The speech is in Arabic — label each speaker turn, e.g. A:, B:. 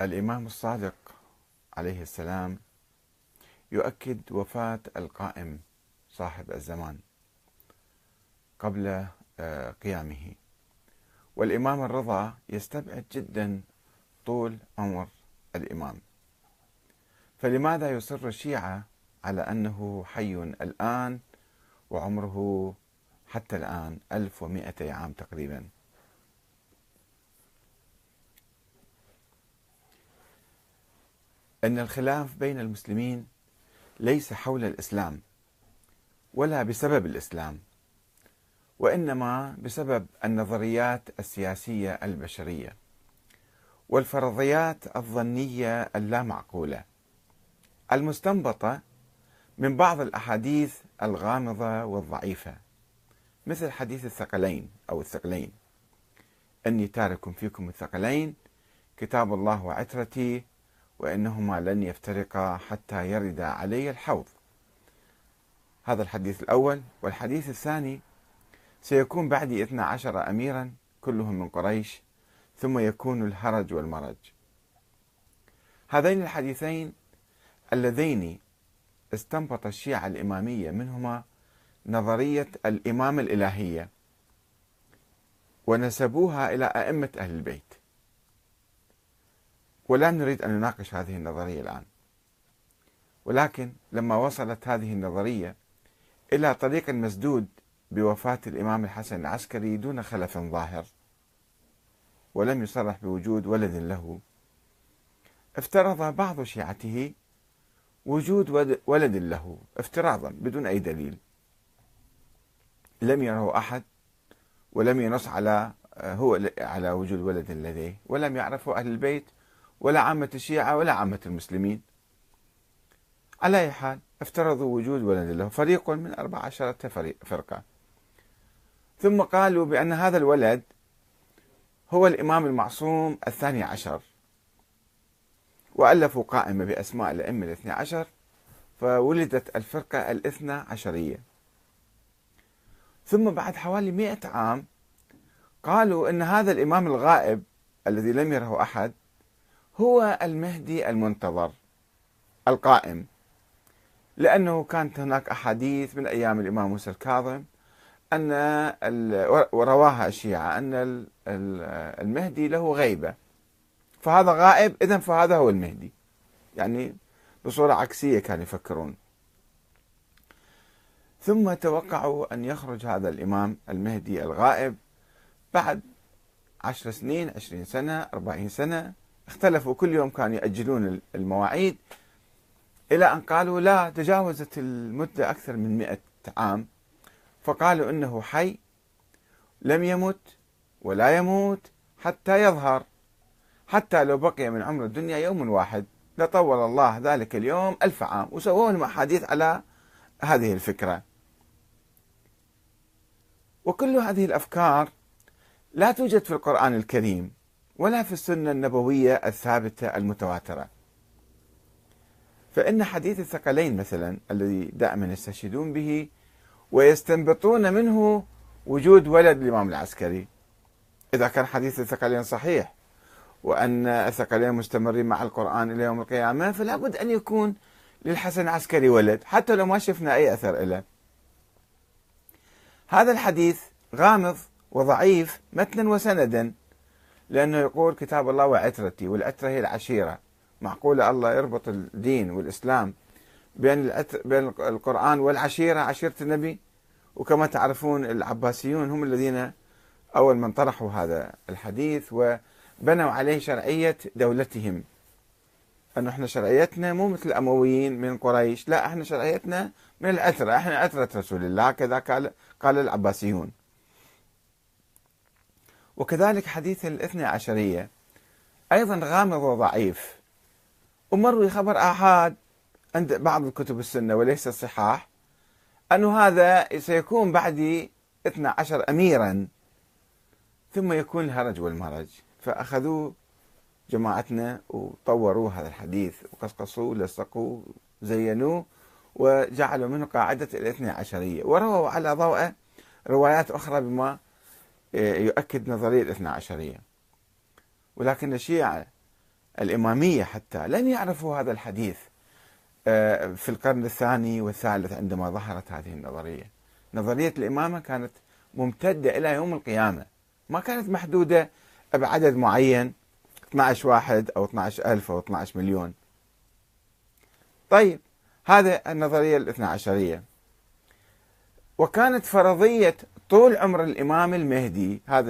A: الإمام الصادق عليه السلام يؤكد وفاة القائم صاحب الزمان قبل آه، قيامه. والإمام الرضا يستبعد جدا طول عمر الإمام. فلماذا يصر الشيعة على أنه حي الآن وعمره حتى الآن 1200 عام تقريبا؟ أن الخلاف بين المسلمين ليس حول الإسلام ولا بسبب الإسلام وإنما بسبب النظريات السياسية البشرية والفرضيات الظنية اللامعقولة المستنبطة من بعض الأحاديث الغامضة والضعيفة مثل حديث الثقلين أو الثقلين. أني تارك فيكم الثقلين كتاب الله وعترتي وإنهما لن يفترقا حتى يرد علي الحوض. هذا الحديث الأول. والحديث الثاني سيكون بعدي اثنا عشر أميرا كلهم من قريش ثم يكون الهرج والمرج. هذين الحديثين اللذين استنبط الشيعة الإمامية منهما نظرية الإمامة الإلهية ونسبوها إلى أئمة أهل البيت. ولا نريد أن نناقش هذه النظرية الآن. ولكن لما وصلت هذه النظرية إلى طريق مسدود بوفاة الإمام الحسن العسكري دون خلف ظاهر ولم يصرح بوجود ولد له افترض بعض شيعته وجود ولد له افتراضا بدون أي دليل. لم يره أحد ولم ينص على هو على وجود ولد لديه ولم يعرفه أهل البيت ولا عامة الشيعة ولا عامة المسلمين. على أي حال افترضوا وجود ولد له فريق من أربع عشرة فرقة. ثم قالوا بأن هذا الولد هو الإمام المعصوم الثاني عشر. وألفوا قائمة بأسماء الأئمة الاثنى عشر فولدت الفرقة الاثنى عشرية. ثم بعد حوالي مئة عام قالوا أن هذا الإمام الغائب الذي لم يره أحد هو المهدي المنتظر القائم. لأنه كانت هناك أحاديث من أيام الإمام موسى الكاظم أن ورواها الشيعة أن المهدي له غيبة. فهذا غائب إذا فهذا هو المهدي. يعني بصورة عكسية كانوا يفكرون. ثم توقعوا أن يخرج هذا الإمام المهدي الغائب بعد عشر سنين عشرين سنة أربعين سنة. اختلفوا كل يوم كانوا يأجلون المواعيد إلى أن قالوا لا تجاوزت المدة أكثر من مئة عام. فقالوا إنه حي لم يمت ولا يموت حتى يظهر. حتى لو بقي من عمر الدنيا يوم واحد لطول الله ذلك اليوم ألف عام. وسووا لهم أحاديث على هذه الفكرة. وكل هذه الأفكار لا توجد في القرآن الكريم. ولا في السنة النبوية الثابتة المتواترة. فإن حديث الثقلين مثلا الذي دائما يستشهدون به ويستنبطون منه وجود ولد الإمام العسكري. إذا كان حديث الثقلين صحيح وأن الثقلين مستمرين مع القرآن إلى يوم القيامة فلا بد أن يكون للحسن العسكري ولد حتى لو ما شفنا أي أثر له هذا الحديث غامض وضعيف متنا وسندا. لأنه يقول كتاب الله وعترتي والعترة هي العشيرة. معقولة الله يربط الدين والإسلام بين بين القرآن والعشيرة عشيرة النبي؟ وكما تعرفون العباسيون هم الذين أول من طرحوا هذا الحديث وبنوا عليه شرعية دولتهم. أنه إحنا شرعيتنا مو مثل الأمويين من قريش لا إحنا شرعيتنا من العترة. إحنا عترة رسول الله كذا قال قال العباسيون. وكذلك حديث الاثنى عشرية. أيضا غامض وضعيف. ومروي خبر آحاد عند بعض الكتب السنة وليس الصحاح أنه هذا سيكون بعد 12 أميرا ثم يكون الهرج والمرج. فأخذوه جماعتنا وطوروا هذا الحديث وقصقصوه لصقوه زينوه وجعلوا منه قاعدة الاثنى عشرية. ورووا على ضوء روايات أخرى بما يؤكد نظرية الاثنى عشرية. ولكن الشيعة الإمامية حتى لم يعرفوا هذا الحديث آه، في القرن الثاني والثالث عندما ظهرت هذه النظرية. نظرية الإمامة كانت ممتدة إلى يوم القيامة. ما كانت محدودة بعدد معين 12 واحد أو 12 ألف أو 12 مليون. طيب هذا النظرية الاثنى عشرية. وكانت فرضية طول عمر الإمام المهدي هذا